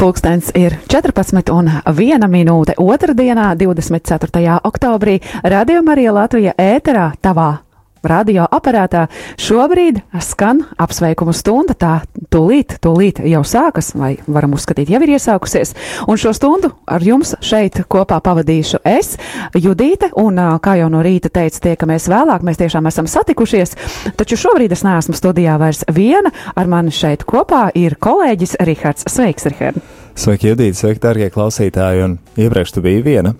Pulkstens ir 14 un 1 minūte otrdienā, 24. oktobrī, Radio Marija Latvija ēterā tavā radioaparātā. Šobrīd skan apsveikumu stunda, tā tūlīt, tūlīt jau sākas, vai varam uzskatīt, jau ir iesākusies. Un šo stundu ar jums šeit kopā pavadīšu es, Judīte, un kā jau no rīta teica, tiekamies vēlāk, mēs tiešām esam satikušies, taču šobrīd es neesmu studijā vairs viena, ar mani šeit kopā ir kolēģis Rihards. Sveiks, Rihards! Sveiki, Judīt, sveiki, darbie klausītāji. Un iepriekš tu biji viena.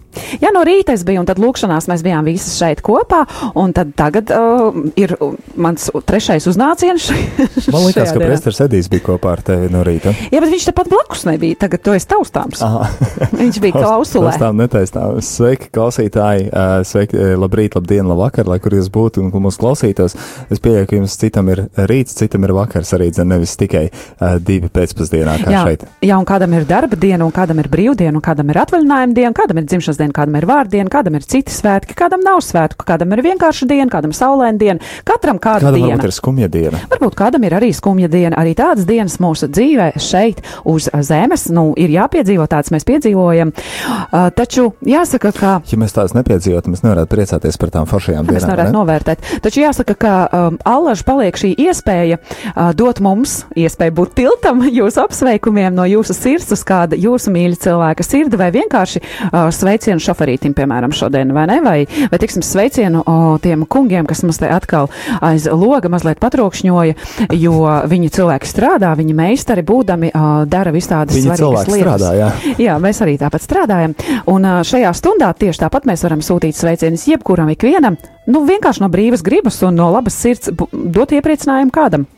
Jā, no rīta es biju, un tad lūkšanās mēs bijām visas šeit kopā. Un tad tagad uh, ir mans trešais uznāciens. Man liekas, ka Presters Edijs bija kopā ar tevi no rīta. Jā, bet viņš tepat blakus nebija. Tagad tu esi taustāms. viņš bija klausulē. Taustām, netaistām. Sveiki, klausītāji. Uh, sveiki, labrīt, labdien, labvakar, lai kur jūs būtu un kur mūs klausītos. Es pieļauju, ka jums citam ir rīts, citam ir vakars arī, nevis tikai uh, divi pēcpusdienā kā jā, šeit. Jā, un kādam ir darba diena, un kādam ir brīvdiena, un kādam ir atvaļinājuma diena, kādam ir dzimšanas diena, kādam ir vārdiena, kādam ir citi svētki, kādam nav svētku, kādam ir vienkārša diena, kādam saulēna diena, katram kāda kādam diena. Ir skumja diena. Varbūt kādam ir arī skumja diena, arī tādas dienas mūsu dzīvē šeit uz zemes, nu, ir jāpiedzīvo tāds mēs piedzīvojam. Uh, taču jāsaka, ka. Ja mēs tādas nepiedzīvotu, mēs nevarētu priecāties par tām foršajām dienām. Mēs nevarētu ne? novērtēt. Taču jāsaka, ka um, allaž paliek šī iespēja uh, dot mums iespēju būt tiltam jūsu apsveikumiem no jūsu sirds uz kāda jūsu mīļa cilvēka sirdi, vai vienkārši uh, sveicienu šoferītim, piemēram, šodien, vai ne? Vai, vai tiksim, sveicienu uh, tiem kungiem, kas mums te atkal aiz loga mazliet patrokšņoja, jo viņi cilvēki strādā, viņi meistari būdami uh, dara visādas svarīgas lietas. Strādā, jā. jā, mēs arī tāpat strādājam. Un uh, šajā stundā tieši tāpat mēs varam sūtīt sveicienus jebkuram ikvienam, nu vienkārši no brīvas gribas un no labas sirds dot iepriecinājumu kādam.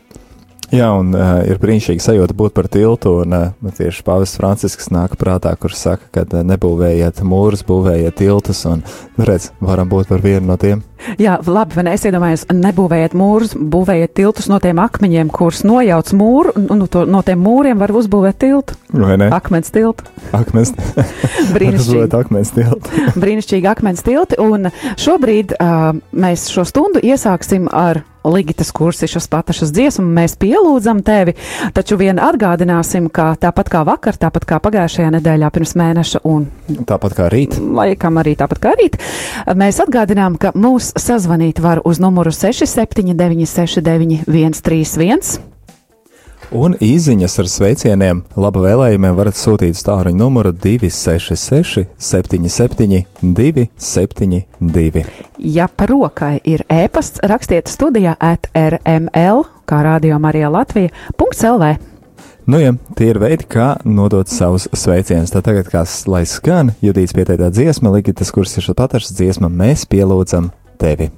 Jā, un uh, ir brīnišķīgi sajūta būt par tiltu, un uh, tieši Pāvests Francisks nāk prātā, kurš saka, ka uh, nebūvējiet mūrus, būvējiet tiltus, un, nu, redz, varam būt par vienu no tiem. Jā, labi, vai ne? Es iedomājos, nebūvējiet mūrus, būvējiet tiltus no tiem akmeņiem, kurus nojauc mūru, un nu, to, no tiem mūriem var uzbūvēt tiltu. Vai ne? Akmens tiltu. Akmens. Brīnišķīgi. akmens tiltu. Brīnišķīgi akmens tilti, un šobrīd uh, mēs šo stundu iesāksim ar Ligitas kursišas patašas dziesmu, mēs pielūdzam tevi, taču vien atgādināsim, ka tāpat kā vakar, tāpat kā pagājušajā nedēļā pirms mēneša un tāpat kā rīt, laikam arī tāpat kā rīt, mēs atgādinām, ka mūs sazvanīt var uz numuru 67969131. Un īsiņas ar sveicieniem, laba vēlējumiem varat sūtīt stāruņa numuru 266, 77, 272. Ja par rokai ir ēpasts, rakstiet studijā at rml, kā radio Marija Latvija, .lv. Nu, ja tie ir veidi, kā nodot savus sveicienus. Tad tagad, kā lai skan, judīts pieteiktā dziesma, likitas, kuras ir šis patars dziesma, mēs pielūdzam tevi.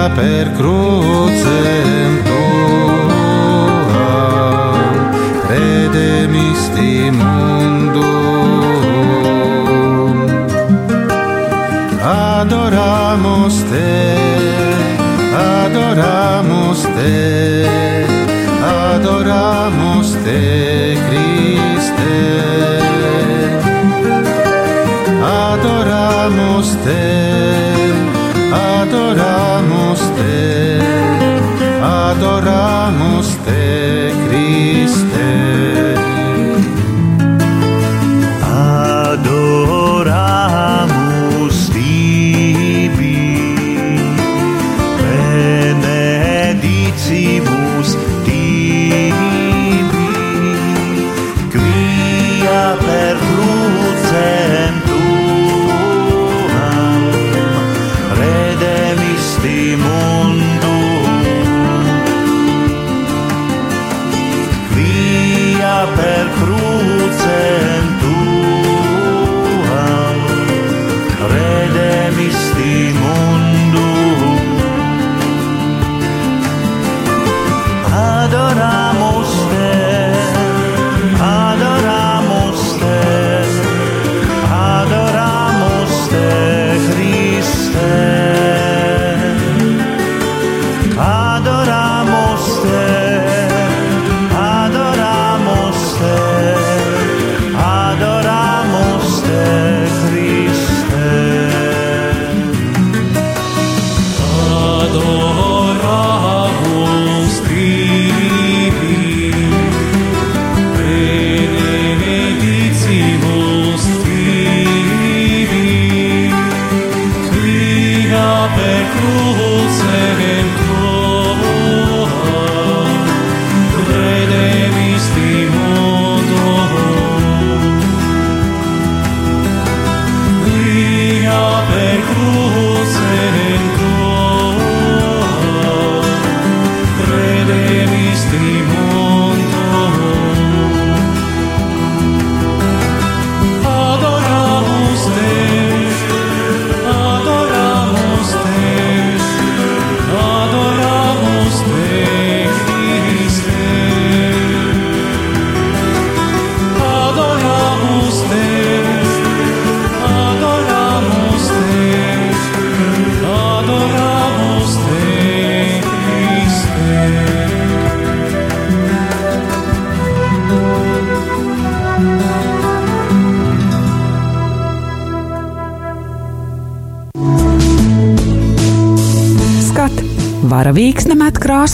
Quia per crucem tuam redemisti mundum. Adoramos te, adoramos te, adoramos te, Christe. Adoramos te,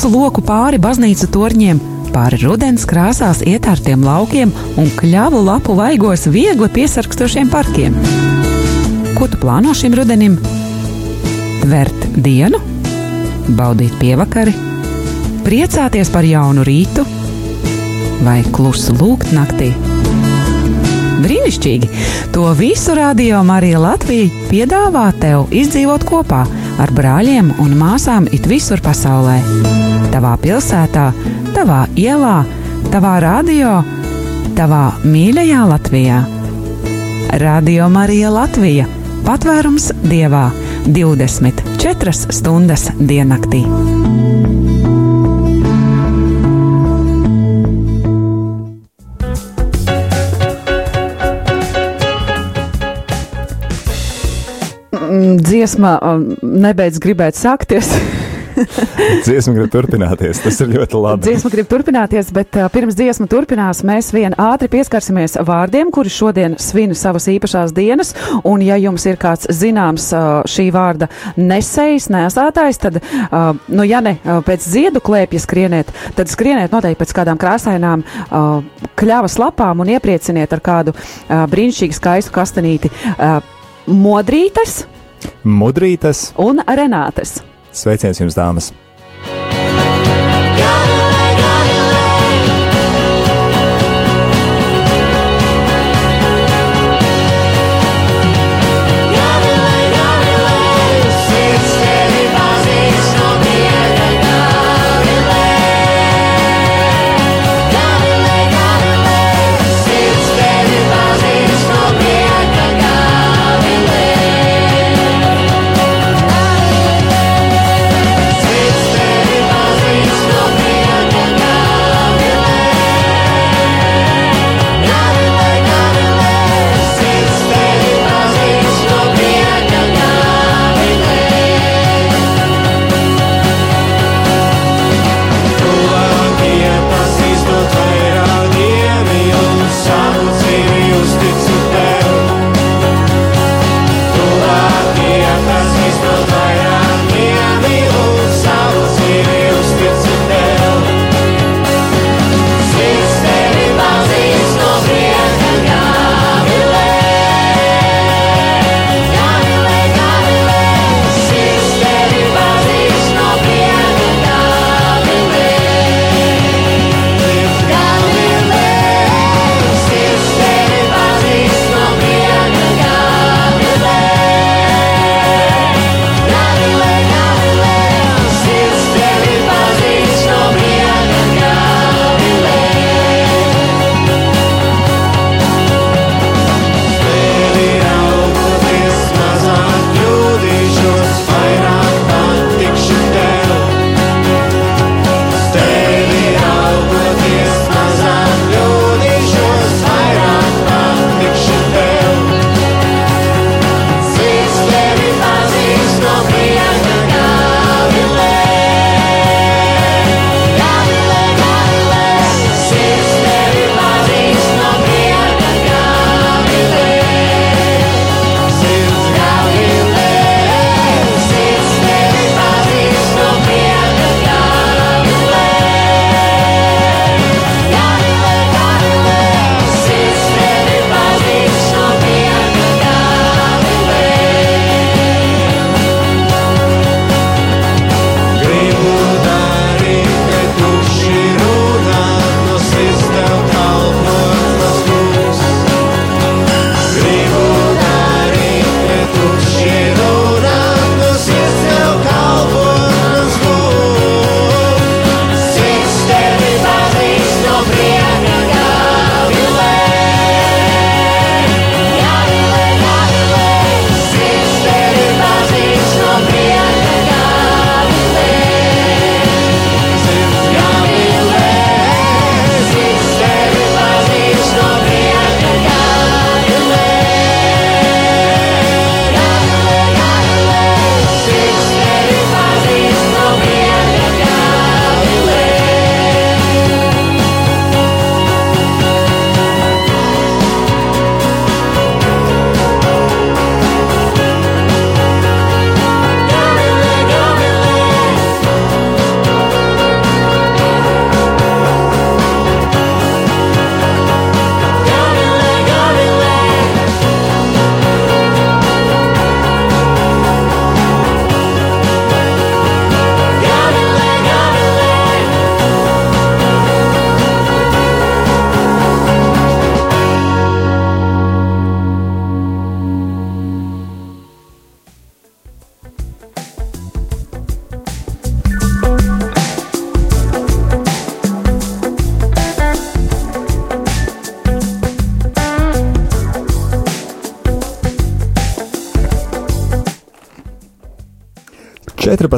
krāsu loku pāri baznīcu torņiem, pāri rudens krāsās ietārtiem laukiem un kļavu lapu vaigos viegli piesarkstošiem parkiem. Ko tu plāno šim rudenim? Tvert dienu, baudīt pievakari, priecāties par jaunu rītu vai klusu lūgt naktī. Brīnišķīgi! To visu radio Marija Latvija piedāvā tev izdzīvot kopā ar brāļiem un māsām it visur pasaulē. Tavā pilsētā, tavā ielā, tavā radio, tavā mīļajā Latvijā. Radio Marija Latvija - patvērums dievā 24 stundas diennaktī. Dziesma um, nebeidz gribēt sākties. dziesma grib turpināties. Tas ir ļoti labi. Dziesma grib turpināties, bet uh, pirms dziesma turpinās, mēs vien ātri pieskarsimies vārdiem, kuri šodien svin savas īpašās dienas. Un, ja jums ir kāds zināms uh, šī vārda nesējs, nesātājs, tad, uh, nu, ja ne uh, pēc ziedu klēpja skrieniet, tad skrieniet noteikti pēc kādām krāsainām uh, kļavas lapām un ieprieciniet ar kādu uh, brīnišķīgu skaistu kastanīti. Uh, Modrītes, Mudrītes un Renātes. Sveiciens jums, dāmas! Sits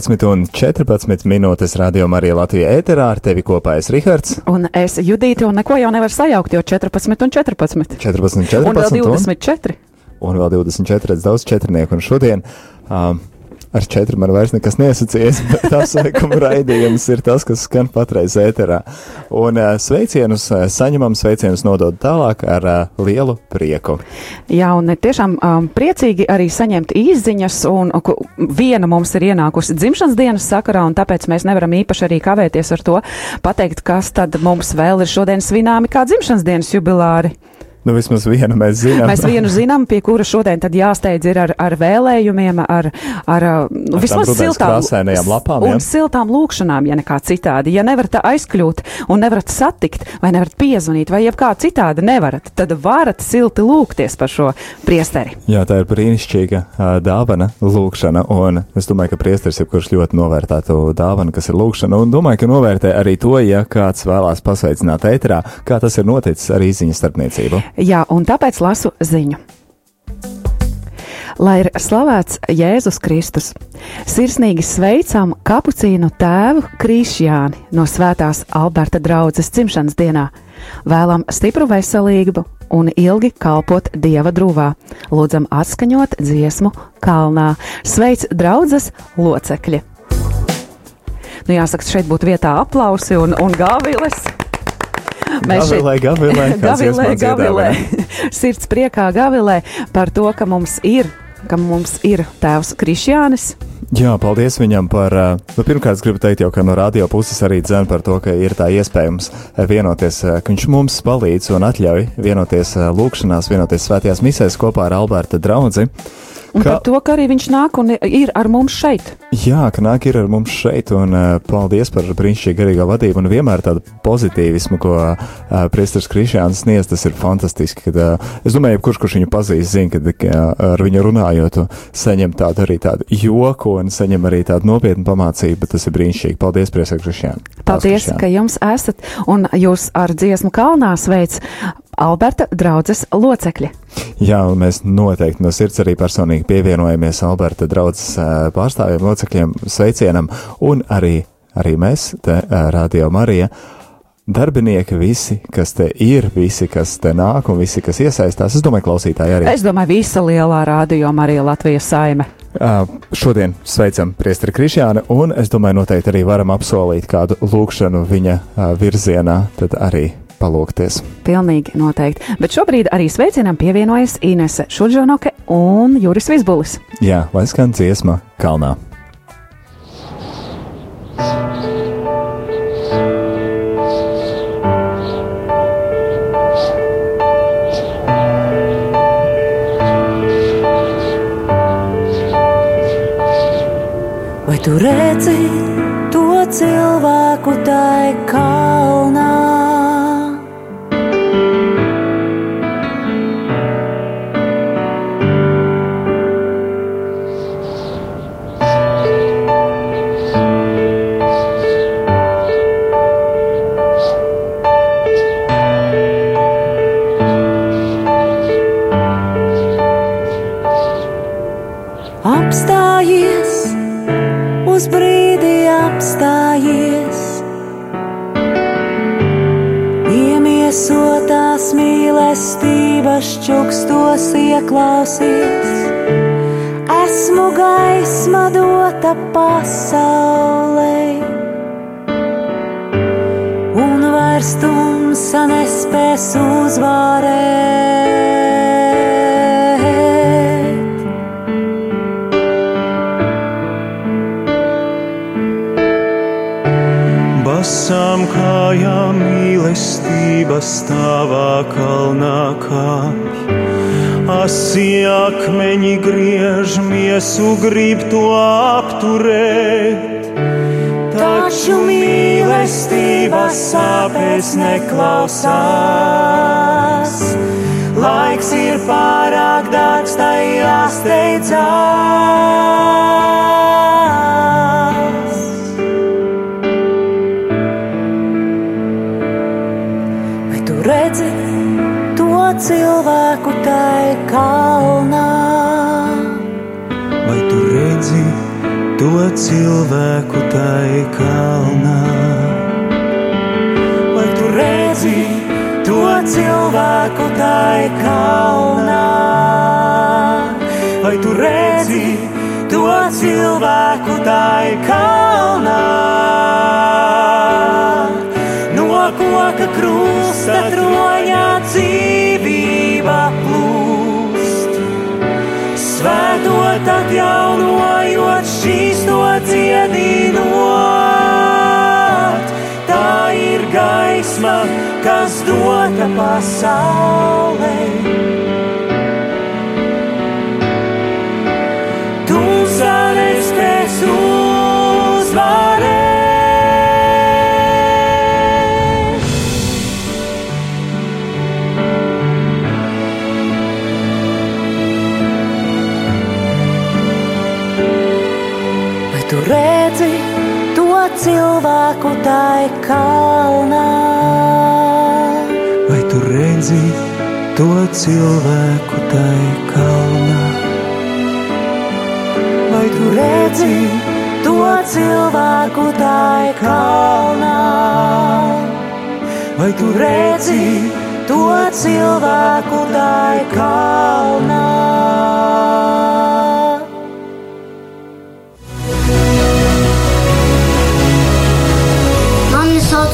14 un 14 minūtes radio Marija Latvija ēterā ar tevi kopā es Rihards. Un es Judīti, un neko jau nevar sajaukt, jo 14 un 14. 14 un 14. Un vēl 24. Un, un vēl 24, redz daudz četrnieku. Un šodien um, ar četri man vairs nekas neasociēs, bet apsveikuma raidījums ir tas, kas skan patreiz ēterā. Un uh, sveicienus uh, saņemam, sveicienus nodod tālāk ar uh, lielu prieku. Jā, un tiešām um, priecīgi arī saņemt īziņas, un viena mums ir ienākusi dzimšanas dienas sakarā, un tāpēc mēs nevaram īpaši arī kavēties ar to pateikt, kas tad mums vēl ir šodien svināmi kā dzimšanas dienas jubilāri. Nu, vismaz vienu mēs zinām. Mēs vienu zinām, pie kura šodien tad jāsteidz ir ar, ar vēlējumiem, ar, ar, nu, Ar vismaz tām siltām, lapām, un siltām lūkšanām, ja nekā citādi. Ja nevarat aizkļūt un nevarat satikt, vai nevarat piezvanīt, vai jebkā citādi nevarat, tad varat silti lūgties par šo priesteri. Jā, tā ir brīnišķīga uh, dāvana, lūkšana. Un es domāju, ka priesteris ir kurš ļoti novērtētu dāvanu, kas ir lūkšana. Un domāju, ka novērtē arī to, ja kāds vēlās pasveicināt ēterā, kā tas ir noticis ar īziņas starpniecību. Jā, un tāpēc lasu ziņu. Lai ir slavēts Jēzus Kristus, sirsnīgi sveicam kapucīnu tēvu Krišjāni no Svētās Alberta draudzes dzimšanas dienā. Vēlam stipru veselību un ilgi kalpot Dieva drūvā. Lūdzam atskaņot dziesmu kalnā. Sveic draudzes locekļi! Nu, jāsaka, šeit būtu vietā aplausi un, un gāviles. Gavilē, gavilē, kāds Gavilē, gavilē. vai Sirds priekā gavilē par to, ka mums ir, ka mums ir tēvs Krišjānis. Jā, paldies viņam par. ā, Nu, pirmkārt, gribu teikt, jau, ka no radio puses arī dzēn par to, ka ir tā iespējams ā, vienoties, ā, ka viņš mums palīdz un atļauj vienoties lūkšanās, vienoties svētajās misēs kopā ar Alberta draugu. Un Ka- par to, ka arī viņš nāk un ir ar mums šeit. Jā, ka nāk ir ar mums šeit, un uh, paldies par brīnišķīgu garīgo vadību, un vienmēr tādu pozitīvismu, ko uh, Priesters Krišjāns sniedz, tas ir fantastiski. Kad, uh, es domāju, jebkurš, kurš viņu pazīst, zina, ka uh, ar viņu runājot, saņem tādu arī tādu joku, un saņem arī tādu nopietnu pamācību, bet tas ir brīnišķīgi. Paldies, Priesters Krišjāns. Paldies, ka jums esat un jūs ar dziesmu kalnā sveic Alberta draudzes locekļi. Jā, mēs noteikti no sirds arī personīgi pievienojamies Alberta draudzes pārstāvjiem, locekļiem, sveicienam, un arī, arī mēs, te Radio Marija, darbinieki visi, kas te ir, visi, kas te nāk un visi, kas iesaistās. Es domāju, klausītāji arī. Es domāju, visa lielā rādio Marija Latvijas saime. Uh, šodien sveicam Priesteri Krišjānu, un es domāju, noteikti arī varam apsolīt kādu lūkšanu viņa uh, virzienā, tad arī palūkties. Pilnīgi noteikti. Bet šobrīd arī sveicienam pievienojas Inese Šuģonoke un Juris Visbulis. Jā, lai skan dziesma kalnā. Vai tu redzi to cilvēku čukstos ieklausies. Esmu gaisma dota pasaulē, un vairs tumsa nespēs uzvarēt. Mīlestības tavā kalnā kāpj. Asi akmeņi griež miesu, grib to apturēt. Taču mīlestības sāpēs neklausās. Laiks ir pārāk dārgs, tai jāsteidzās. Cilvēku tai kalnā? Vai tu redzi to cilvēku tai kalnā. Vai tu redzi to cilvēku tai kalnā? Vai tu redzi to cilvēku tai kalnā? No koka krusta troņā dzīvība Svētot atjaunojot šīs to dziedinot. Tā ir gaisma, kas dota pasaulē. Tu redzi to cilvēku tai kalnā? Vai tu redzi to cilvēku tai kalnā? Vai tu redzi to cilvēku tai kalnā? Vai tu redzi to cilvēku tai kalnā?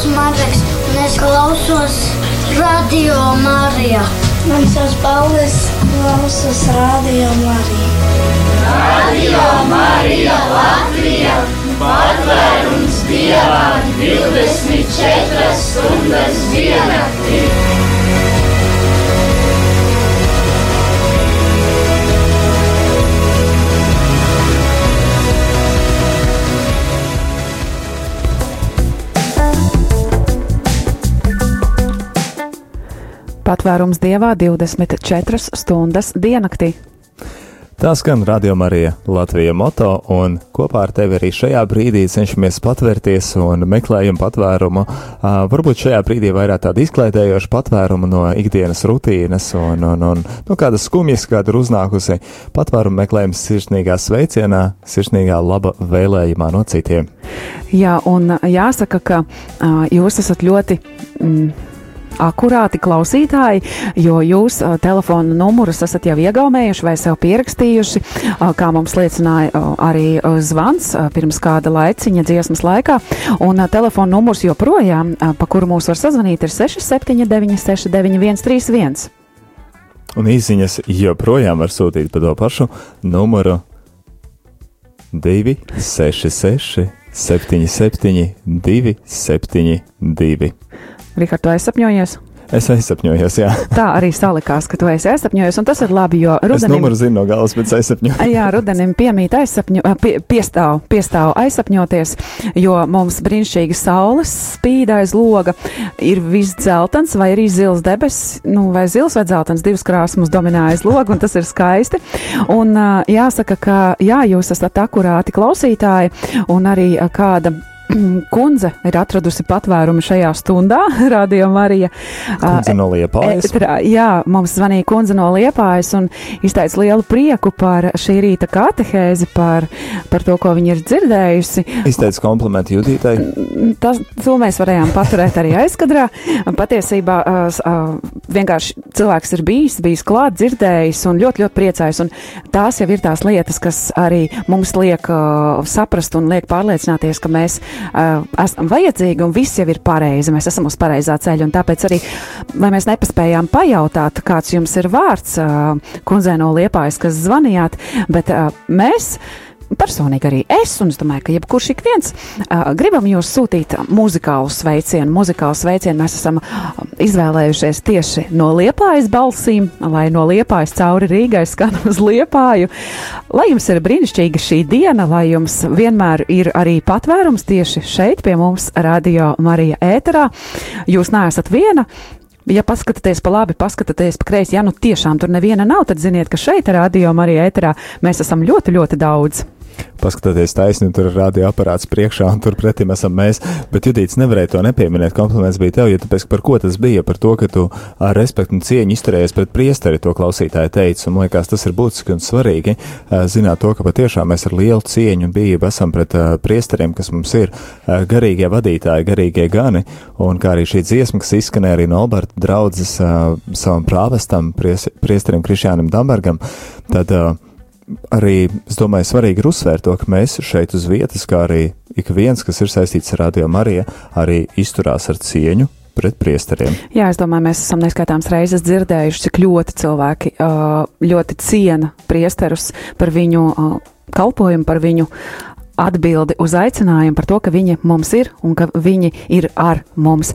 Sauc Marks, un es klausos Radio Marija. Mani sauc Paulis, klausos Radio Marija. Radio Marija Latvija patvērums Dievā 24 stundas diennaktī. Patvērums dievā 24 stundas diennaktī. Tā skan Radio Marija Latvija moto, un kopā ar tevi arī šajā brīdī cenšamies patvērties un meklējam patvērumu. Uh, varbūt šajā brīdī vairāk tādu izklaidējošu patvērumu no ikdienas rutīnas un, un, un no kādas skumjas, kāda ir uznākusi. Patvērumu meklējam sirsnīgā sveicienā, sirsnīgā laba vēlējumā no citiem. Jā, un jāsaka, ka uh, jūs esat ļoti. Mm, akurāti klausītāji, jo jūs uh, telefona numurus esat jau iegaumējuši vai sev pierakstījuši, uh, kā mums liecināja uh, arī uh, zvans uh, pirms kāda laiciņa dziesmas laikā. Un uh, telefona numurs joprojām, uh, pa kuru mūs var sazvanīt, ir 679 691 31. Un īsiņas joprojām var sūtīt pa to pašu numuru 266 77 272. Rikārd, tu aizsapņojies? Es aizsapņojos, jā. Tā arī salikās, ka tu esi aizsapņojies, un tas ir labi, jo Es rudenim... numuru zinu no galas, bet aizsapņoju. Jā, rudenim piemīt aizsapņo, pie, piestāv, piestāv aizsapņoties, jo mums brīnišķīgi saules spīd aiz loga, ir viss dzeltens vai arī zils debesis, nu vai zils vai dzeltens, divas krāsas mums dominē aiz loga, un tas ir skaisti. Un jāsaka, ka jā, jūs esat akurāti klausītāji, un arī kāda kundze ir atradusi patvērumu šajā stundā, Radio Marija. Kundze no Liepājas. Ētrā, jā, mums zvanīja kundze no Liepājas un izteica lielu prieku par šī rīta katehēzi, par, par to, ko viņa ir dzirdējusi. Izteicu komplimentu Judītai. Tas, to mēs varējām paturēt arī aizkadrā. Patiesībā vienkārši cilvēks ir bijis, bijis klāt, dzirdējis un ļoti, ļoti priecājis. Un tās jau ir tās lietas, kas arī mums liek saprast un liek pārliecināties, ka mēs uh, esam vajadzīgi un viss jau ir pareizi. Mēs esam uz pareizā ceļa. Tāpēc arī, lai mēs nepaspējām pajautāt, kāds jums ir vārds, uh, kundzē no Liepājas, kas zvanījāt, bet uh, mēs. Personīgi arī es, un es domāju, ka jebkurš ik viens uh, gribam jūs sūtīt muzikālu sveicienu. Muzikālu sveicienu mēs esam izvēlējušies tieši no liepājas balsīm, lai no liepājas cauri Rīgai skan uz liepāju. Lai jums ir brīnišķīga šī diena, lai jums vienmēr ir arī patvērums tieši šeit pie mums, Radio Marija ēterā. Jūs neesat viena. Ja paskatāties pa labi, paskatāties pa kreisi, ja nu tiešām tur neviena nav, tad ziniet, ka šeit, radio Marija ēterā, mēs esam ļoti, ļoti daudz. Paskatoties taisni, tur ir radioaparāts priekšā un tur pretim esam mēs. Bet Judīts nevarēja to nepieminēt. Kompliments bija tev, jo tāpēc, par ko tas bija? Par to, ka tu ar respektu un cieņu izturējies pret priesteri, to klausītāji teica. Un man liekas, tas ir būtiski un svarīgi zināt to, ka patiešām mēs ar lielu cieņu un bijību esam pret uh, priesteriem, kas mums ir uh, garīgie vadītāji, garīgie gani. Un kā arī šī dziesma, kas izskanēja arī no Alberta draudzes savam prāvestam, pries, priesterim Krišjānam Dambergam, tad uh, arī, es domāju, svarīgi ir uzsvērt to, ka mēs šeit uz vietas, kā arī ik viens, kas ir saistīts ar Radio Mariju, arī izturās ar cieņu. Jā, es domāju, mēs esam neskaitāms reizes dzirdējuši, cik ļoti cilvēki ļoti ciena priesterus par viņu kalpojumu, par viņu atbildi uz aicinājumu par to, ka viņi mums ir un ka viņi ir ar mums.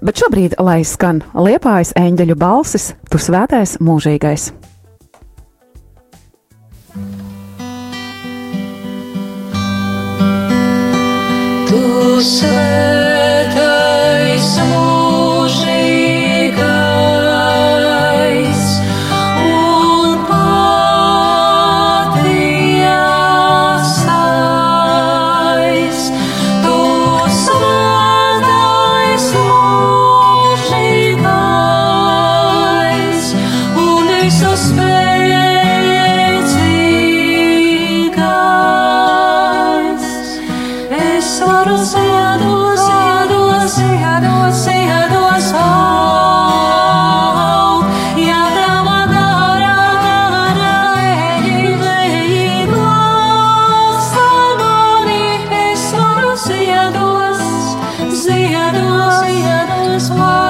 Bet šobrīd, lai skan liepājas eņģeļu balsis, tu svētais mūžīgais. Tu svētais see, I know, see, I know.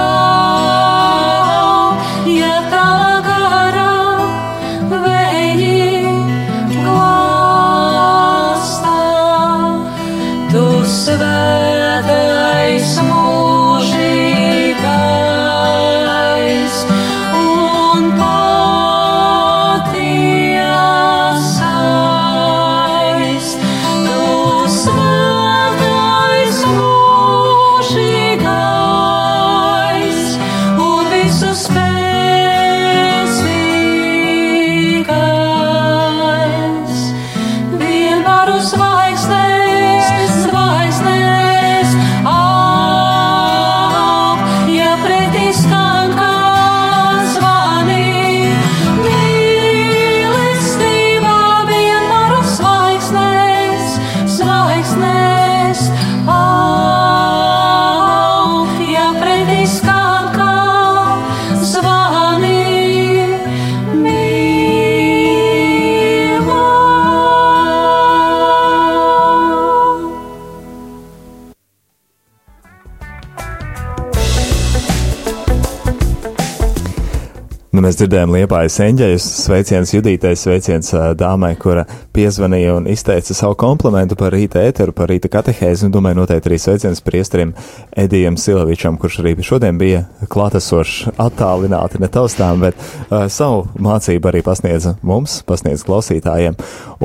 Mēs dzirdējām liepājas eņģeļus, sveiciens Judītai, sveiciens ā, dāmai, kura piezvanīja un izteica savu komplimentu par rīta ēteru, par rīta katehēzi, un domāju noteikti arī sveiciens priestrim Edijam Silavičam, kurš arī šodien bija klātesošs, attālināti, netaustām, bet uh, savu mācību arī pasniedza mums, pasniedza klausītājiem.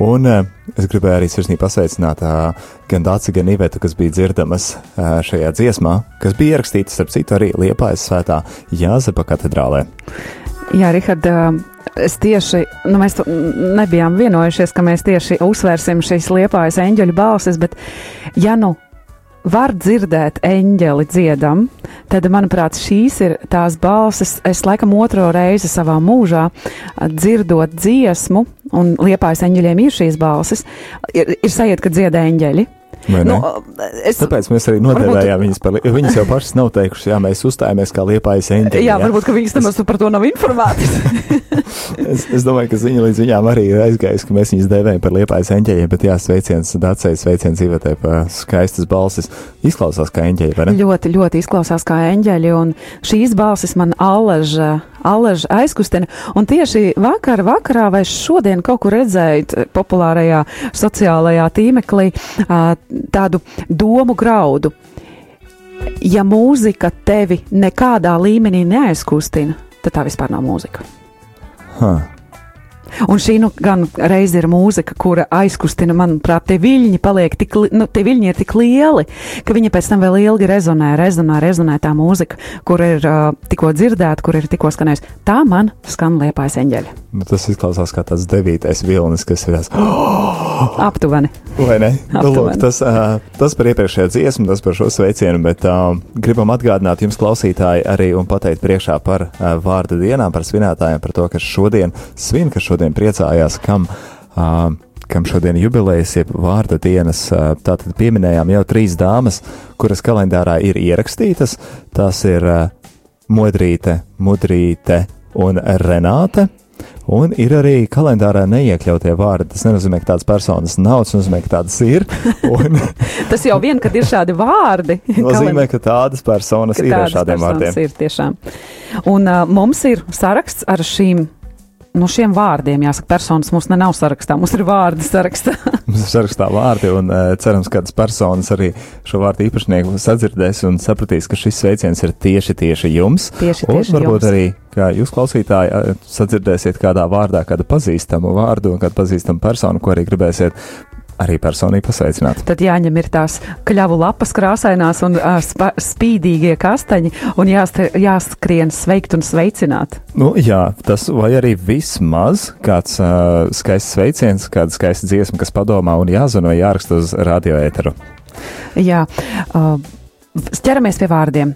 Un uh, es gribēju arī sirsnīgi pasveicināt uh, gan Dāci, gan Ivetu, kas bija dzirdamas uh, šajā dziesmā, kas bija ierakstīta, starp citu, arī Liepājas svētā Jāzepa katedrālē. Jā, Rihard, es tieši, nu, mēs nebijām vienojušies, ka mēs tieši uzsvērsim šīs liepājas eņģeļu balsis, bet ja nu var dzirdēt eņģeli dziedam, tad, manuprāt, šīs ir tās balsis, es laikam otro reizi savā mūžā dzirdot dziesmu, un liepājas eņģeļiem ir šīs balsis, ir, ir sajūta, ka dzied eņģeļi. Nu, es, Tāpēc mēs arī nodēvējām viņas par, li- jo viņas jau pašas nav teikušas, jā, mēs uzstājāmies kā liepājas eņģeļi. jā, varbūt, ka viņas nemaz par to nav informētas. Es, es domāju, ka ziņa līdz viņām arī ir aizgājusi, ka mēs viņus devējam par liepājas eņģeļiem, bet jā, sveiciens Dacei, sveiciens Ivetē par skaistas balsis. Izklausās kā eņģeļi, vai ne? ļoti, ļoti izklausās kā eņģeļi, un šīs balsis man allaž, allaž aizkustina. Un tieši vakar, vakarā vai šodien kaut kur redzējot populārajā sociālajā tīmeklī tādu domu graudu. Ja mūzika tevi nekādā līmenī neaizkustina, tad tā vispār nav mūzika. Ha. Un šī nu gan reiz ir mūzika, kura aizkustina, manuprāt, tie viļņi paliek tik, nu, tie viļņi ir tik lieli, ka viņi pēc tam vēl ilgi rezonē, rezonē, rezonē tā mūzika, kur ir uh, tikko dzirdēta, kur ir tikko skanējusi. Tā man skan liepājas eņģeļa. Nu, tas izklausās kā tāds devītais vilnis, kas ir tāds oh! aptuveni. Vai ne? Nu, lūk, tas, uh, tas par iepriekšējā dziesmu, tas par šo sveicienu, bet uh, gribam atgādināt jums, klausītāji, arī un pateikt priekšā par uh, vārdu dienām, par svinētājiem, par to, kas šodien svin, kas šodien priecājās, kam. Uh, kam šodien jubilejas, jeb vārda dienas, tātad pieminējām jau trīs dāmas, kuras kalendārā ir ierakstītas. Tās ir Modrīte, Mudrīte un Renāte. Un ir arī kalendārā neiekļautie vārdi. Tas nenozīmē, ka tādas personas nav, tas nozīmē, ka tādas ir. Un... tas jau vien, kad ir šādi vārdi. nozīmē, ka tādas personas ka ir tādas ar šādiem vārdiem. Ir tiešām. Un uh, mums ir saraksts ar šīm no šiem vārdiem, jāsaka, personas mums ne nav sarakstā, mums ir vārdi sarakstā. mums ir sarakstā vārdi, un uh, cerams, ka kādas personas arī šo vārdu īpašnieku sadzirdēs un sapratīs, ka šis sveiciens ir tieši, tieši jums. Tieši, un tieši varbūt jums. arī, kā jūs klausītāji, sadzirdēsiet kādā vārdā kādu pazīstamu vārdu un kādu pazīstamu personu, ko arī gribēsiet arī personīgi pasveicināt. Tad jāņem ir tās kļavu lapas krāsainās un uh, spa, spīdīgie kastaņi un jāst, jāskrien sveikt un sveicināt. Nu, jā, tas vai arī vismaz kāds uh, skaists sveiciens, kāda skaista dziesma, kas padomā un jāzvan vai jāraksta uz radioēteru. Jā. Uh, ķeramies pie vārdiem.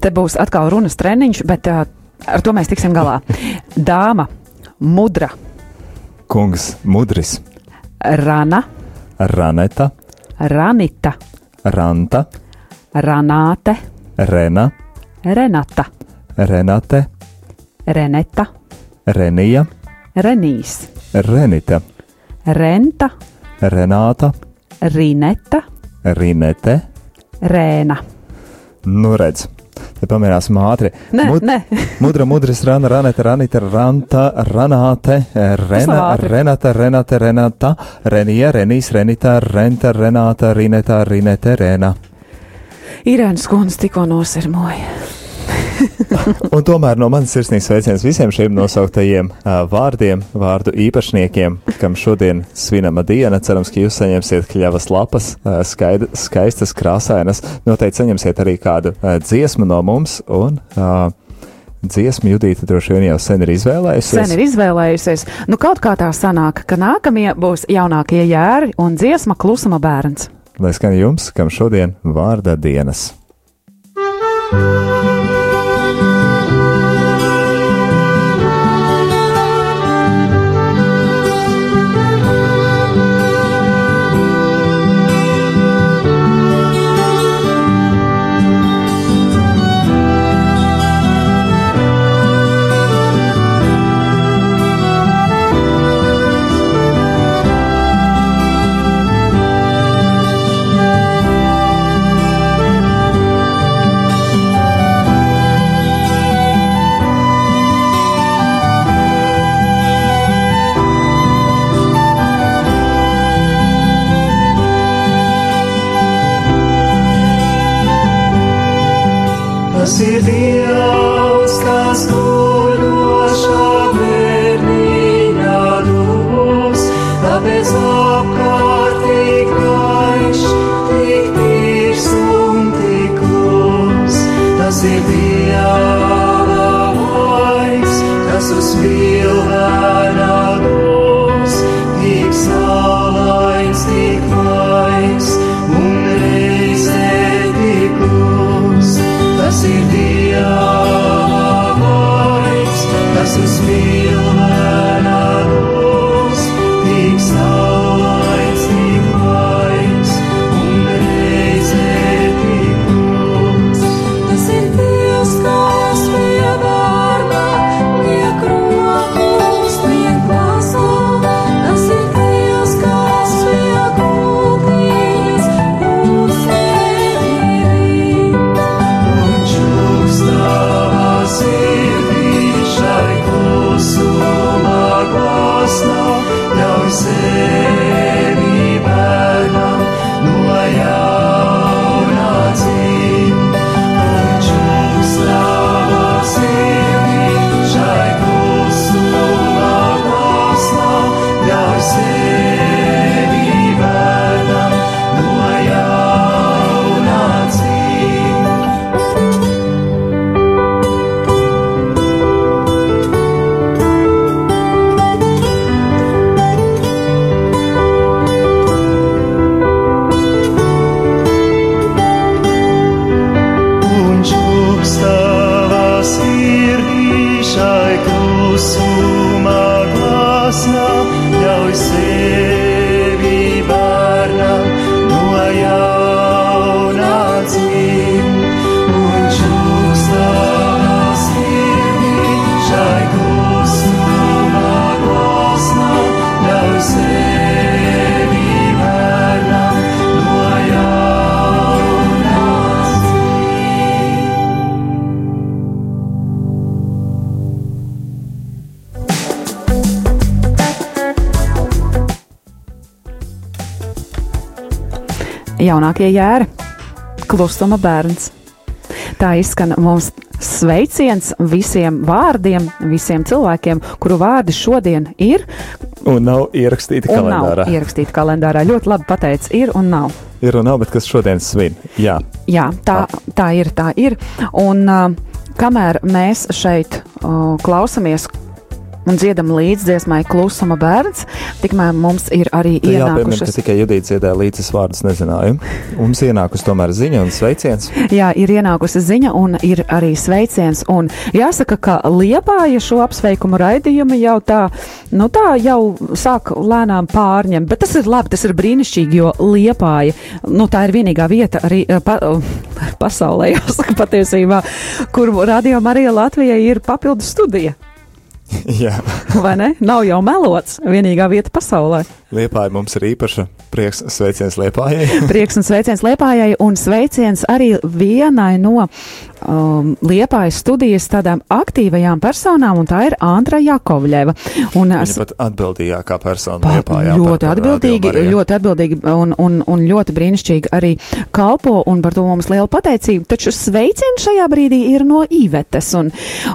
Te būs atkal runas treniņš, bet uh, ar to mēs tiksim galā. Dāma, mudra. Kungs, mudris. Rana. Raneta, Ranita, Ranta, Ranāte, Rena, Renata, Renate, Reneta, Renija, Renīs, Renita, Renta, Renāta, Rineta, Rinete. Rēna. Nu, redz, Te pamērāsim ātri. Nē, Mud, nē. mudra, mudris, rana, raneta, ranita, ranta, ranāte, rena, ātri. renata, renate, renata, renija, renīs, renita, renta, renāta, rineta, rinete, rena. Irēnas kundze tikko nosirmoja. Un tomēr no manas sirsnīgs sveiciens visiem šiem nosauktajiem uh, vārdiem, vārdu īpašniekiem, kam šodien svinama diena. Cerams, ka jūs saņemsiet kļavas lapas, uh, skaid, skaistas, krāsainas. Noteikti saņemsiet arī kādu uh, dziesmu no mums. Un, uh, Dziesmu Judita droši vien jau sen ir izvēlējusies. Sen ir izvēlējusies. Nu, kaut kā tā sanāk, ka nākamie būs jaunākie jēri un dziesma klusuma bērns. Lai skan jums, kam šodien vārda dienas. Tas ir Jaunākie jēra, klusuma bērns. Tā izskan mums sveiciens visiem vārdiem, visiem cilvēkiem, kuru vārdi šodien ir Un nav ierakstīti un kalendārā. nav ierakstīti kalendārā. Ļoti labi pateicis, ir un nav. Ir un nav, bet kas šodien svin? Jā, Jā, tā, tā ir, tā ir. Un uh, kamēr mēs šeit uh, klausamies un dziedam līdzdziesmai klusuma bērns, tikmēr mums ir arī Te jāpiemina, ka ienākušas. tikai Judīts dziedāja līdzes vārdus nezināju. Mums ienākusi tomēr ziņa un sveiciens. Jā, ir ienākusi ziņa un ir arī sveiciens. Un jāsaka, ka Liepāja šo apsveikumu raidījumu jau tā, nu tā jau sāk lēnām pārņemt. Bet tas ir labi, tas ir brīnišķīgi, jo Liepāja, nu tā ir vienīgā vieta arī eh, pa, pasaulē, jāsaka patiesībā, kur Radio Marija Latvijai ir papildus studija. Vai ne? Nav jau melots, vienīgā vieta pasaulē. Liepāja mums ir īpaša prieks sveiciens Liepājai. Prieks un sveiciens Liepājai, un sveiciens arī vienai no um, Liepājas studijas tādām aktīvajām personām, un tā ir Antra Jakovļeva. Un, Viņa pat atbildīgākā persona Pa- Liepājā. ļoti atbildīgi, ļoti atbildīgi un, un, un ļoti brīnišķīgi arī kalpo, un par to mums liela pateicība. Taču sveiciens šajā brīdī ir no Īvetes, un,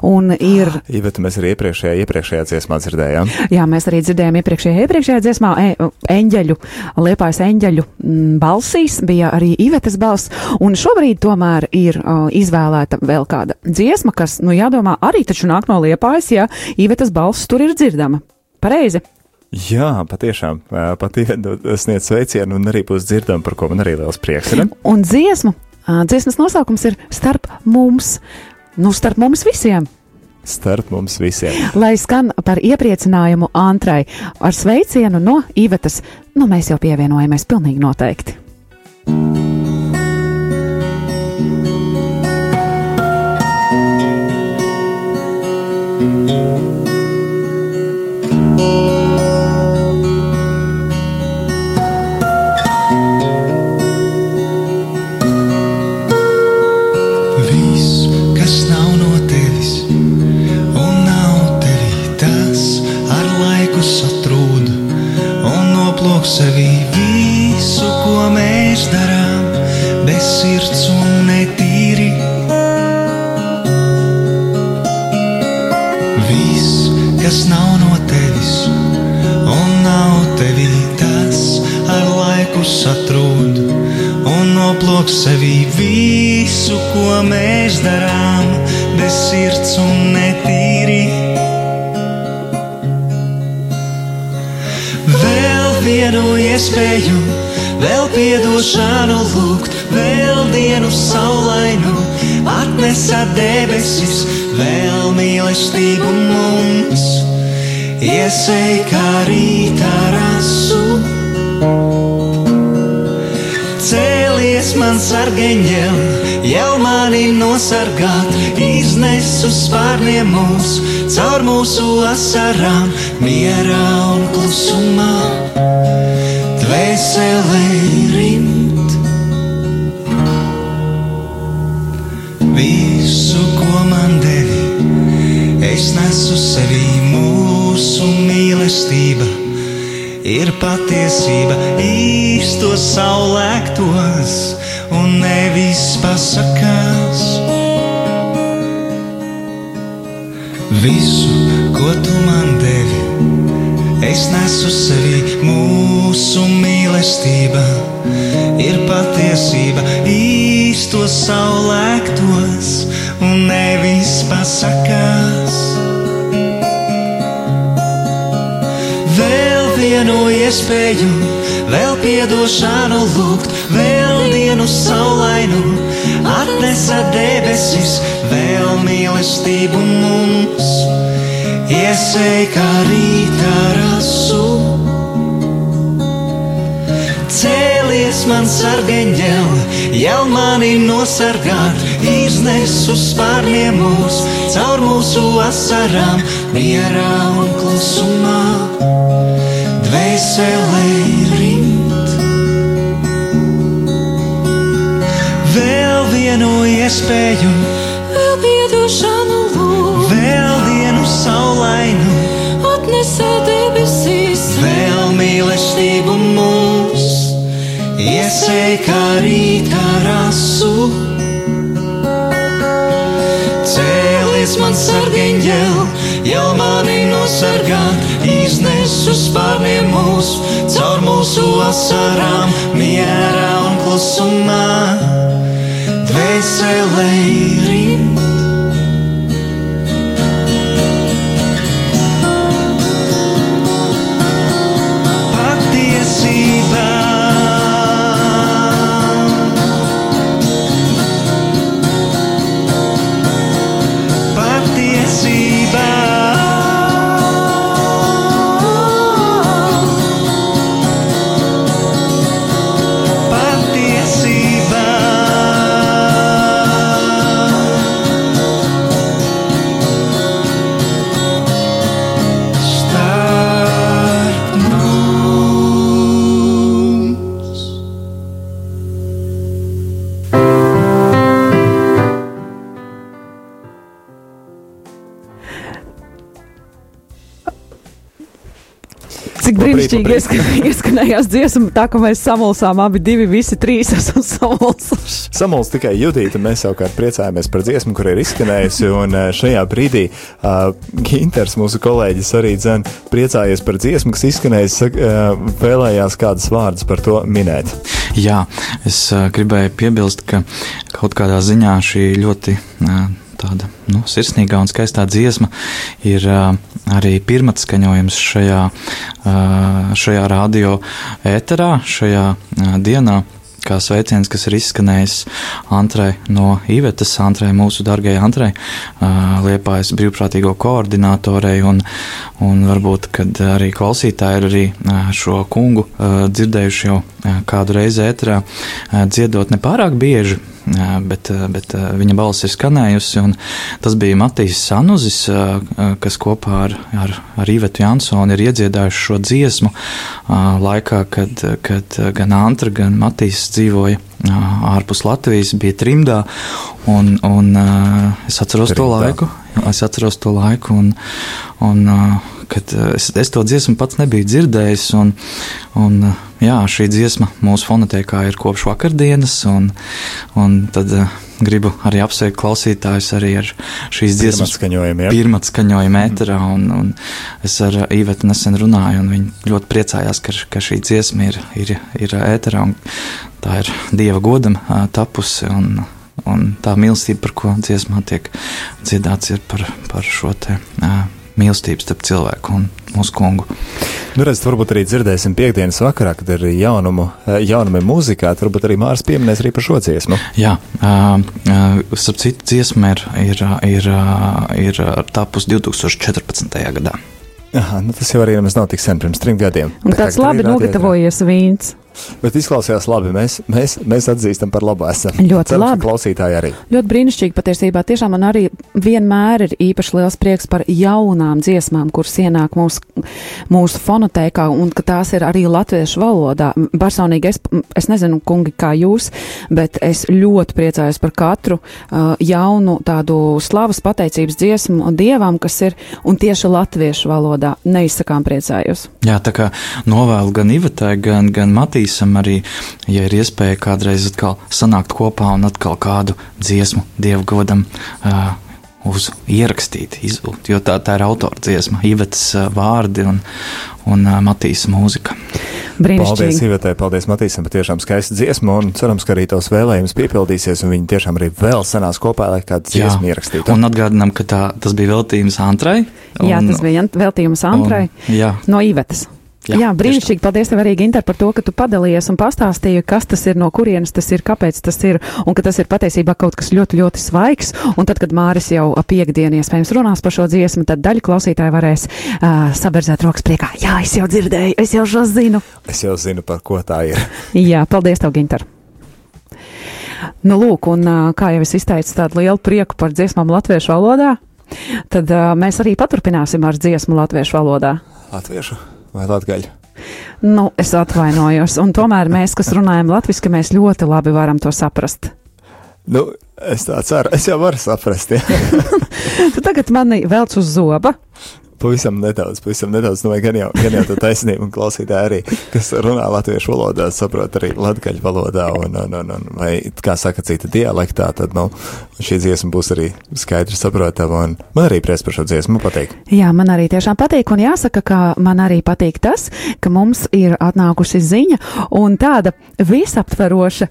un ir, Iveta, mēs arī iepriekšējā, iepriekšējā dziesmā dzirdējām. jā, mēs arī dzirdējām iepriekšējā, iepriekšējā dziesmā eņģeļu, liepājas eņģeļu mm, balsīs, bija arī Īvetes balss, un šobrīd tomēr ir uh, izvēlēta vēl kāda dziesma, kas, nu, jādomā, arī taču nāk no liepājas, ja Īvetes balss tur ir dzirdama. Pareizi. Jā, patiešām, ā, pat Iveta sniedz sveicienu un arī būs dzirdama, par ko man arī liels prieks ir. Un dziesma, ā, dziesmas nosaukums ir starp mums, nu, starp mums visiem. Starp mums visiem. Lai skan par iepriecinājumu Antrai ar sveicienu no Ivetas, nu mēs jau pievienojamies pilnīgi noteikti. Viss, patiesība īstos saulēktos un nevis pasakās. Visu, ko tu man devi, es nesu sevī mūsu mīlestība ir patiesība īstos saulēktos un nevis pasakās. Vienu iespēju, vēl piedošanu lūgt, vēl dienu saulainu, atnesa debesis, vēl mīlestību mums, iesēj kā rīta rasu. Cēlies man sargeņģel, jau mani nosargāt, iznes uz spārniem mūs, caur mūsu asarām, mierā un klusumā, dvēselē rimt. Vēl vienu iespēju, vēl piedošanu lūdzu, vēl vienu saulainu, atnesē debesīs, vēl mīlestību mūs, iesēj kā rīta rasu. Cēlies man sargeņģel, jau mani nosargāt, iznes uz spārniem mūs, caur mūsu asarām, mierā un klusumā, dvēselē rimt. Ieskan- ieskanējās dziesma, tā ka mēs samulsām abi divi, visi trīs esam samulsuši. Samuls tikai Judīta, mēs savukārt priecājamies par dziesmu, kur ir izskanējusi, un eh, šajā brīdī uh, Ginters, mūsu kolēģis, arī dzen priecājies par dziesmu, kas izskanējusi, uh, vēlējās kādas vārdas par to minēt. Jā, es uh, gribēju piebilst, ka kaut kādā ziņā šī ļoti uh, tāda nu, sirsnīgā un skaistā dziesma ir arī pirmatskaņojums šajā, šajā radio ēterā, šajā dienā. Kā sveiciens, kas ir izskanējis Antrai no Ivetas, Antrai, mūsu dārgajai Antrai, Liepājas brīvprātīgo koordinātorei, un, un varbūt, kad arī klausītāji ir arī šo kungu dzirdējuši jau kādu reizi ēterā, uh, dziedot nepārāk bieži, bet, uh, bet uh, viņa balss ir skanējusi, tas bija Matīs Sanuzis, uh, kas kopā ar, ar, ar Ivetu Jansonu ir iedziedājuši šo dziesmu laikā, kad, kad gan Antra, gan Matīs dzīvoja ārpus Latvijas, bija trimdā, un, un es atceros to Trimdā. laiku, es atceros to laiku, un, un kad uh, es, es to dziesmu pats nebiju dzirdējis, un, un uh, jā, šī dziesma mūsu fonotēkā ir kopš vakardienas, un, un tad uh, gribu arī apsveikt klausītājus arī ar šīs dziesmas Pirmatskaņojumi, ja? pirmatskaņojumu ēterā, un, un es ar Īvetu nesen runāju, un viņi ļoti priecājās, ka, ka šī dziesma ir, ir, ir ēterā, un tā ir Dieva godam tapusi, un, un tā mīlestība, par ko dziesmā tiek dziedāts, ir par, par šo te ā, mīlestību starp cilvēku un mūsu kungu. Nu, redziet, varbūt arī dzirdēsim piekdienas vakarā, kad ir jaunumu, eh, jaunumi mūzikā, tad varbūt arī Mārs pieminēs arī par šo dziesmu. Jā, uh, starp citu, dziesma ir, ir, ir, ir tapus 2014. gadā. Aha, nu tas jau arī nav tik sen, pirms trim gadiem. Un tāds labi nogatavojies vīns. Bet izklausījās labi. Mēs, mēs, mēs atzīstam par labu esam. Ļoti ka labi. Klausītāji arī. Ļoti brīnišķīgi patiesībā. Tiešām man arī vienmēr ir īpaši liels prieks par jaunām dziesmām, kuras ienāk mūsu, mūsu fonotēkā un ka tās ir arī latviešu valodā. Personīgi es, es nezinu, kungi, kā jūs, bet es ļoti priecājos par katru uh, jaunu tādu slavas pateicības dziesmu dievam, kas ir un tieši latviešu valodā. Neizsakām priecājos. Jā, tā kā novēlu gan Ivatai, gan, gan Matīsam arī, ja ir iespēja kādreiz atkal sanākt kopā un atkal kādu dziesmu Dievu godam uh, uz ierakstīt, izvilkt, jo tā, tā ir autora dziesma, Ivatas uh, vārdi un, un Matīsa mūzika. Paldies. Ivetai, paldies Matīsam, patiešām skaista dziesma, un cerams, ka arī tavs vēlējums piepildīsies, un viņi tiešām arī vēl sanās kopā, lai kādu dziesmu ierakstītu. un atgādinām, ka tā, tas bija veltījums Antrai. Jā, un- tas bija veltījums Antrai un- Jā, no Ivetas. Jā, Jā brīnišķīgi. Paldies tev arī, Ginter, par to, ka tu padalījies un pastāstīji, kas tas ir, no kurienes tas ir, kāpēc tas ir, un ka tas ir patiesībā kaut kas ļoti, ļoti svaigs. Un tad, kad Māris jau piekdienu iespējams runās par šo dziesmu, tad daļa klausītāji varēs uh, saberzēt rokas priekā. Jā, es jau dzirdēju, es jau šo zinu. Es jau zinu, par ko tā ir. Jā, paldies tev, Ginter. Nu, lūk, un kā jau es izteicu tādu lielu prieku par dziesmām latviešu valodā, tad uh, mēs arī paturpināsim ar dziesmu latviešu valodā. Latviešu? Vai latgaļu? Nu, es atvainojos, un tomēr mēs, kas runājam latviešu, mēs ļoti labi varam to saprast. Nu, es tā ceru, es jau varu saprast. Ja. tu tagad mani velc uz zoba. Pavisam nedaudz, pavisam nedaudz, nu, gan jau, gan jau tā taisnība un klausītāji arī, kas runā latviešu valodā, saprot arī latgaļu valodā un, un, un, un vai, kā saka, cita dialektā, tad, nu, šī dziesma būs arī skaidri saprotama man arī prieks par šo dziesmu patīk. Jā, man arī tiešām patīk un jāsaka, ka man arī patīk tas, ka mums ir atnākusi ziņa un tāda visaptveroša,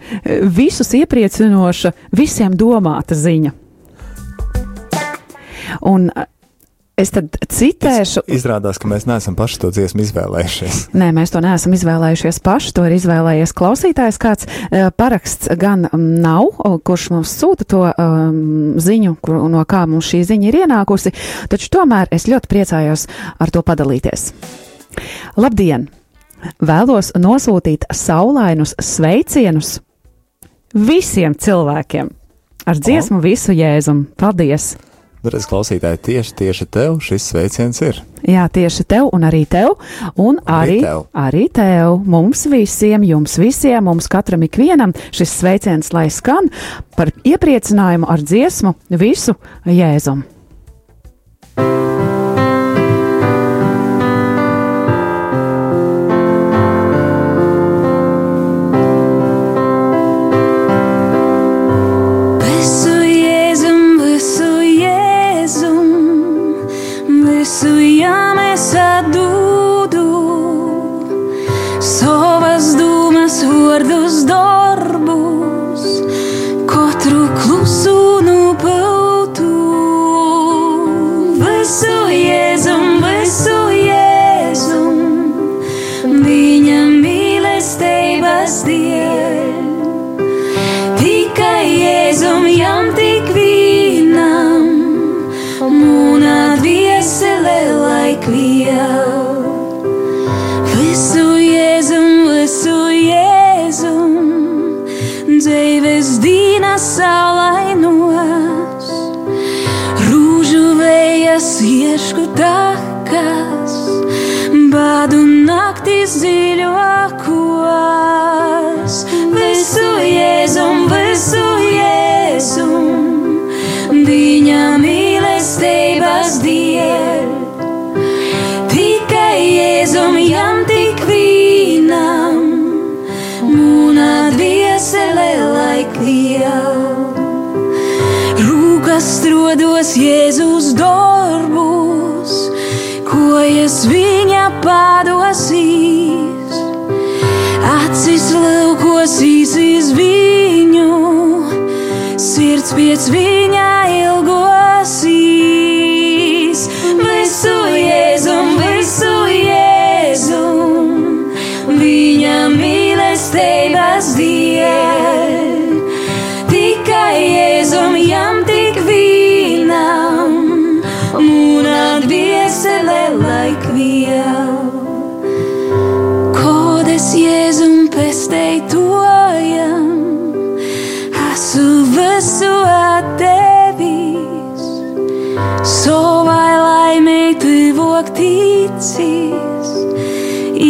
visus iepriecinoša, visiem domāta ziņa. Un Es tad citēšu. Es izrādās, ka mēs neesam paši to dziesmu izvēlējušies. Nē, mēs to neesam izvēlējušies paši. To ir izvēlējies klausītājs. Kāds paraksts gan nav, kurš mums sūta to um, ziņu, kur, no kā mums šī ziņa ir ienākusi. Taču tomēr es ļoti priecājos ar to padalīties. Labdien! Vēlos nosūtīt saulainus sveicienus visiem cilvēkiem ar dziesmu visu jēzumu. Paldies! Redz, klausītāji, tieši, tieši tev šis sveiciens ir. Jā, tieši tev un arī tev, un arī, arī tev. Arī tev mums visiem, jums visiem, mums katram ikvienam šis sveiciens lai skan par iepriecinājumu ar dziesmu visu jēzumu. So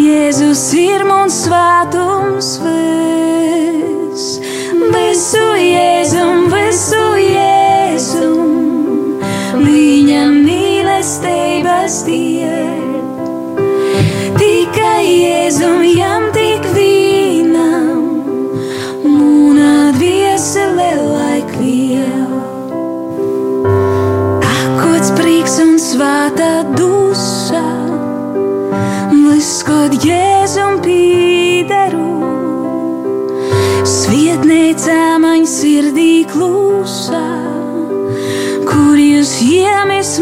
Jēzus ir mums svētums viss, kad Jēzum pīderu. Svietnīcā man sirdī klusā, kur jūs iemis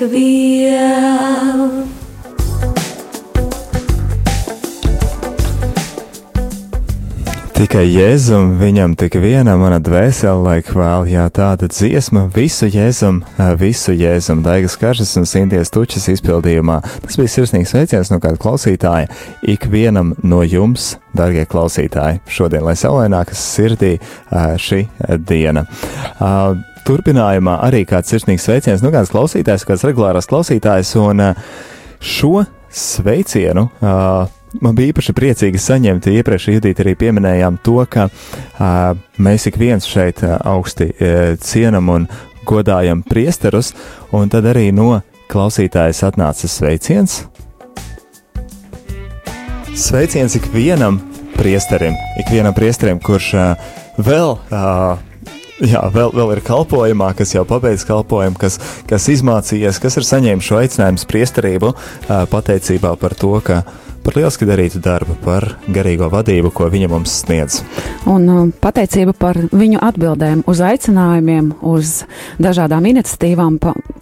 laik vēl. Tikai Jēzum, viņam tik viena mana dvēsele, laik vēl, jā, tāda dziesma, visu Jēzum, visu Jēzum, Daigas Karžas un Sinties Tučas izpildījumā. Tas bija sirsnīgs sveiciens no kāda klausītāja, ikvienam no jums, darbie klausītāji, šodien, lai saulēnākas sirdī šī diena. Turpinājumā arī kāds sirsnīgs sveiciens, nu kāds klausītājs, kāds regulārs klausītājs, un šo sveicienu uh, Man bija īpaši priecīgi saņemt, iepriekš Judīt arī pieminējām to, ka uh, mēs ik viens šeit uh, augsti uh, cienam un godājam priesterus, un tad arī no klausītājas atnāca sveiciens. Sveiciens ikvienam priesterim, ikvienam priesterim, kurš uh, vēl uh, Jā, vēl, vēl ir kalpojumā, kas jau pabeidz kalpojumu, kas, kas izmācījies, kas ir saņēmis šo aicinājumu priesterību, pateicībā par to, ka par lieliski darītu darbu, par garīgo vadību, ko viņa mums sniedz. Un uh, pateicība par viņu atbildēm uz aicinājumiem, uz dažādām iniciatīvām.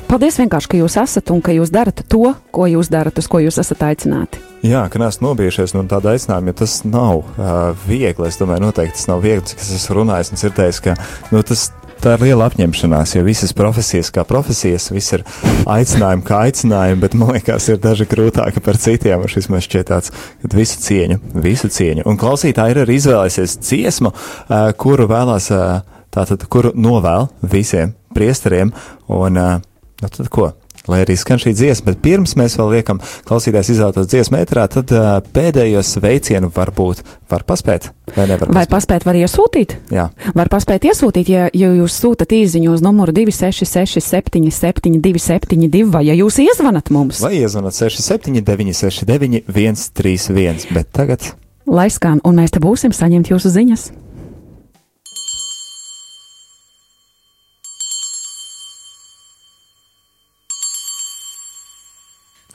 Paldies vienkārši, ka jūs esat un ka jūs darat to, ko jūs darat, uz ko jūs esat aicināti. Jā, ka neesmu nobijušies no tāda aicinājuma, jo tas nav uh, viegli. Es domāju, noteikti tas nav viegli, cik es esmu runājis un dzirdējis, ka nu, tas tā ir liela apņemšanās, jo visas profesijas kā profesijas, viss ir aicinājumi kā aicinājumi, bet man liekas, ir daži grūtāki par citiem. Šis man šķiet tāds, ka visu cieņu, visu cieņu. Un klausītāji ir arī izvēlēsies dziesmu, uh, kuru vēlās, uh, tātad, kuru novēl visiem priesteriem, un, uh, nu tad ko? Lai arī skan šī dziesma, bet pirms mēs vēl liekam klausītājs izvēlētos dziesmu ētrā, tad uh, pēdējos veicienu varbūt var paspēt, vai nevar paspēt? Vai paspēt var iesūtīt? Jā. Var paspēt iesūtīt, ja, ja jūs sūtat īziņu uz numuru 266 77 272, vai ja jūs iezvanat mums? Vai iezvanat 679 69 131, bet tagad. Lai skan, un mēs te būsim saņemt jūsu ziņas.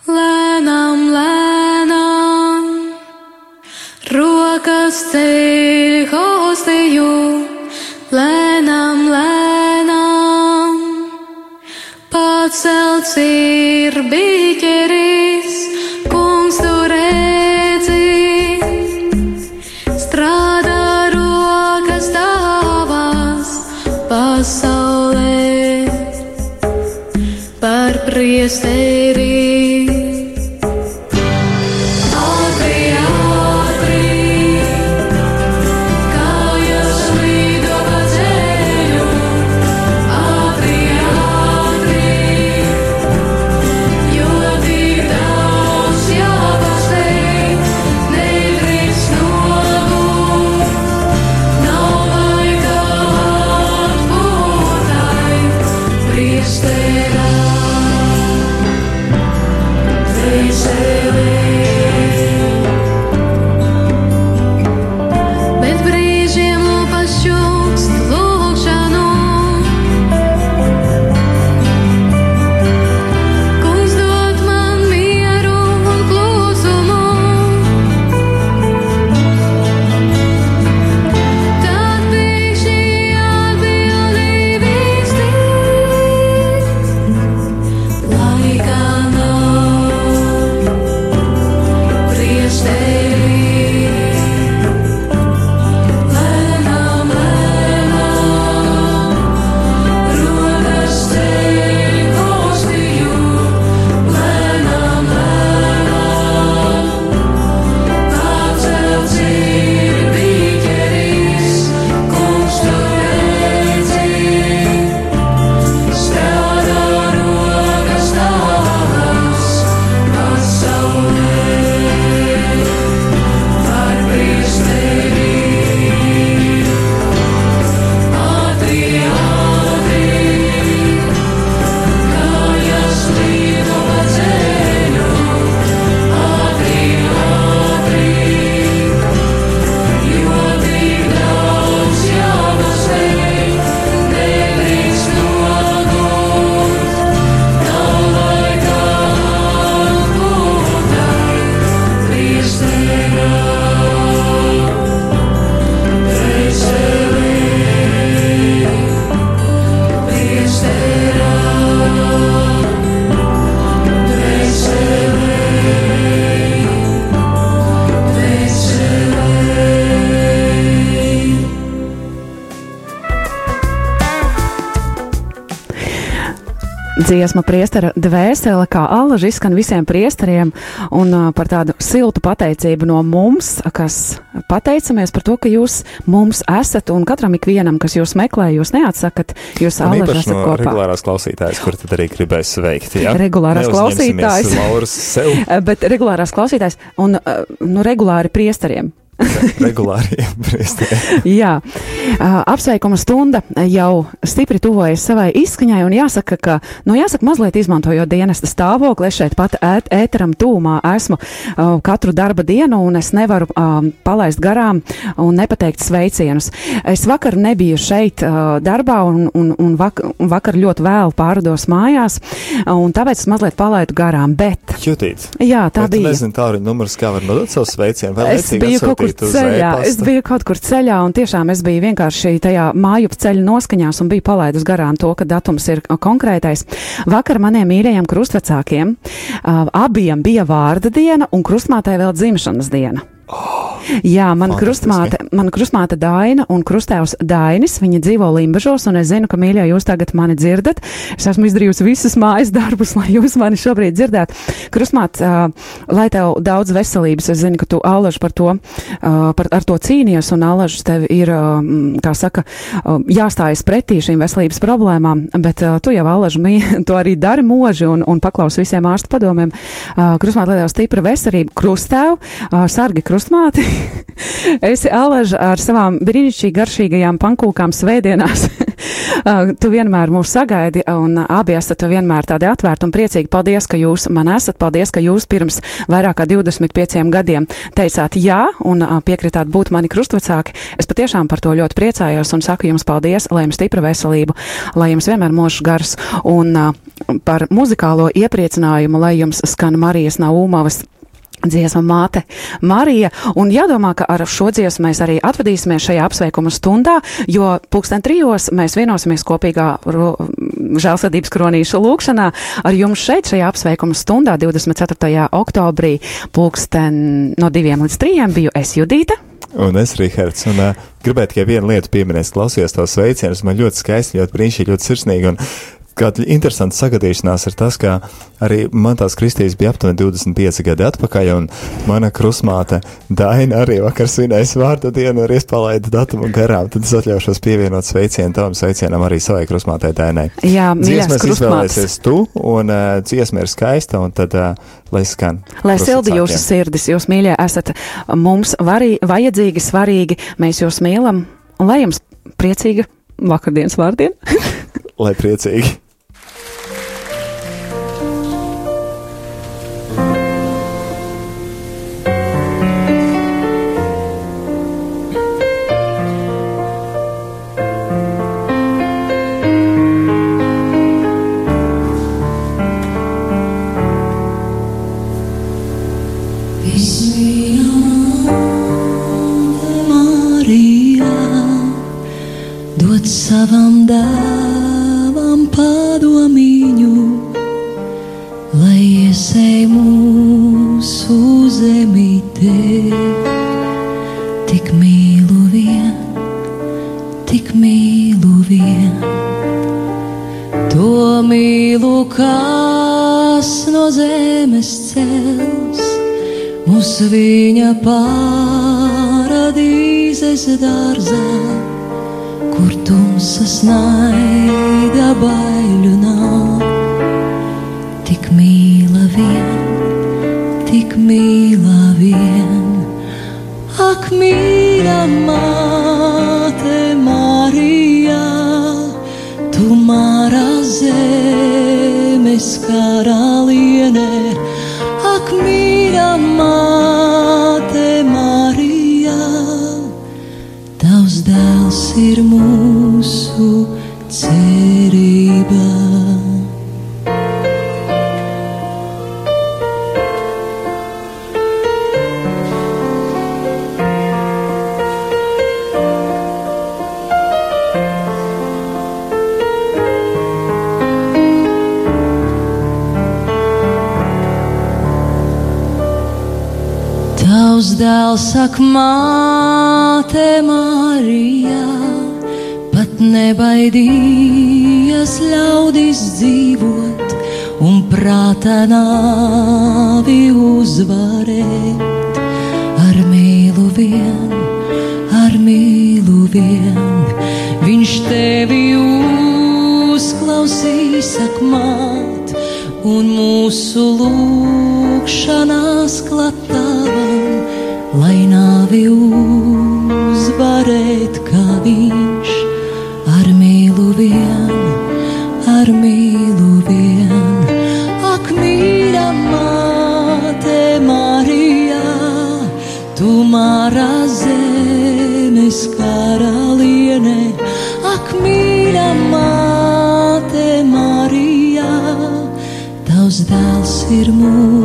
Lēnām, lēnām, rokas ceļ dziesma priestera dvēsele, kā allaži izskan visiem priesteriem, un par tādu siltu pateicību no mums, kas pateicamies par to, ka jūs mums esat, un katram ikvienam, kas jūs meklē, jūs neatsakat, jūs īpaši esat no kopā. regulārās klausītājas, kur tad arī gribēs sveikt. Ja? Regulārās klausītājas. Lauras sev Bet regulārās klausītājs un nu, regulāri priesteriem. Regulāriem priestiem. Jā, apsveikuma stunda jau stipri tuvojas savai izskaņai, un jāsaka, ka, nu, jāsaka, mazliet izmantojot dienesta stāvokli, es šeit pat ēt, ēteram tūmā esmu uh, katru darba dienu, un es nevaru um, palaist garām un nepateikt sveicienus. Es vakar nebiju šeit uh, darbā, un, un, un, vak un vakar ļoti vēlu pārdos mājās, un tāpēc es mazliet palaidu garām, bet, Jutīt. jā, tā tu bija. nezini tālruņa numurs, kā var nodot savu sveicienu? Vai Es biju kaut kur ceļā, es e-pasta? biju kaut kur ceļā, un tiešām es biju vienkārši tajā māju ceļa noskaņās un biju palaidus garām to, ka datums ir konkrētais. Vakar maniem mīļajiem krustvecākiem uh, abiem bija vārda diena un krustmātei vēl dzimšanas diena. Jā, mana krustmāte, mana krustmāte Daina un krustēvs Dainis, viņi dzīvo Limbažos, un es zinu, ka, mīļie, jūs tagad mani dzirdat. Es esmu izdarījusi visus mājas darbus, lai jūs mani šobrīd dzirdētu. Krustmāt, uh, lai tev daudz veselības, es zinu, ka tu allaž par to, uh, par, ar to cīnies, un allaž tev ir, uh, kā saka, uh, jāstājas pretī šīm veselības problēmām, bet uh, tu jau allaž mī, to arī dari moži un, un paklaus visiem ārstu padomiem. Uh, krustmāt, lai tev stipra veselība, krustēv, uh, sargi krustmāti. Esi alaža ar savām brīnišķīgi garšīgajām pankūkām svētdienās. Uh, tu vienmēr mūs sagaidi, un abi esat vienmēr tādi atvērti un priecīgi. Paldies, ka jūs man esat. Paldies, ka jūs pirms vairāk kā 25 gadiem teicāt jā un uh, piekritāt būt mani krustvecāki. Es patiešām par to ļoti priecājos un saku jums paldies, lai jums stipra veselība, lai jums vienmēr mūžs gars un uh, par muzikālo iepriecinājumu, lai jums skan Marijas Naumavas dziesma māte Marija, un jādomā, ka ar šo dziesmu mēs arī atvadīsimies šajā apsveikuma stundā, jo pulksten trijos mēs vienosimies kopīgā ro- žēlsirdības kronīšu lūkšanā ar jums šeit šajā apsveikuma stundā 24. oktobrī pulksten no diviem līdz trījiem biju es Judīta. Un es, Rihards, un uh, gribētu tikai vienu lietu pieminēt, klausījos tos sveicienus, man ļoti skaisti, ļoti brīnišķīgi, ļoti sirsnīgi. Un kāda interesanta sagadīšanās ir tas, ka arī man tās kristīs bija aptuveni 25 gadi atpakaļ, un mana krusmāte Daina arī vakar svinējas vārda dienu un iespalaida datumu garām. Tad es atļaušos pievienot sveicienu tavam sveicienam arī savai krusmātei Dainai. Jā, Dziesmas izvēlēsies tu, un uh, dziesma ir skaista, un tad, uh, lai skan. Lai sildi jūsu sirdis, jūs mīļie esat mums varī, vajadzīgi, svarīgi, mēs jūs mīlam, un lai jums priecīga vakardienas vārdiena. Lai priecīgi. Savam dēlam padomiņu, lai iesēj mūsu zemītē. Tik mīlu vien, tik mīlu vien, to mīlu, kas no zemes cels mūs viņa paradīzes dārzā, kur tumsas naida baiļu nav. Tik mīla vien, tik mīla vien, ak mīļa māte Marija, tu mārā zemes karaliene. Ak, mīļa māte ir mūsu cerība. Tavs dēls saka, māte Marija, nebaidījies ļaudis dzīvot un prāta nāvi uzvarēt. Ar mīlu vien, ar mīlu vien, viņš tevi uzklausīs akmāt un mūsu lūkšanās klatavam, dēls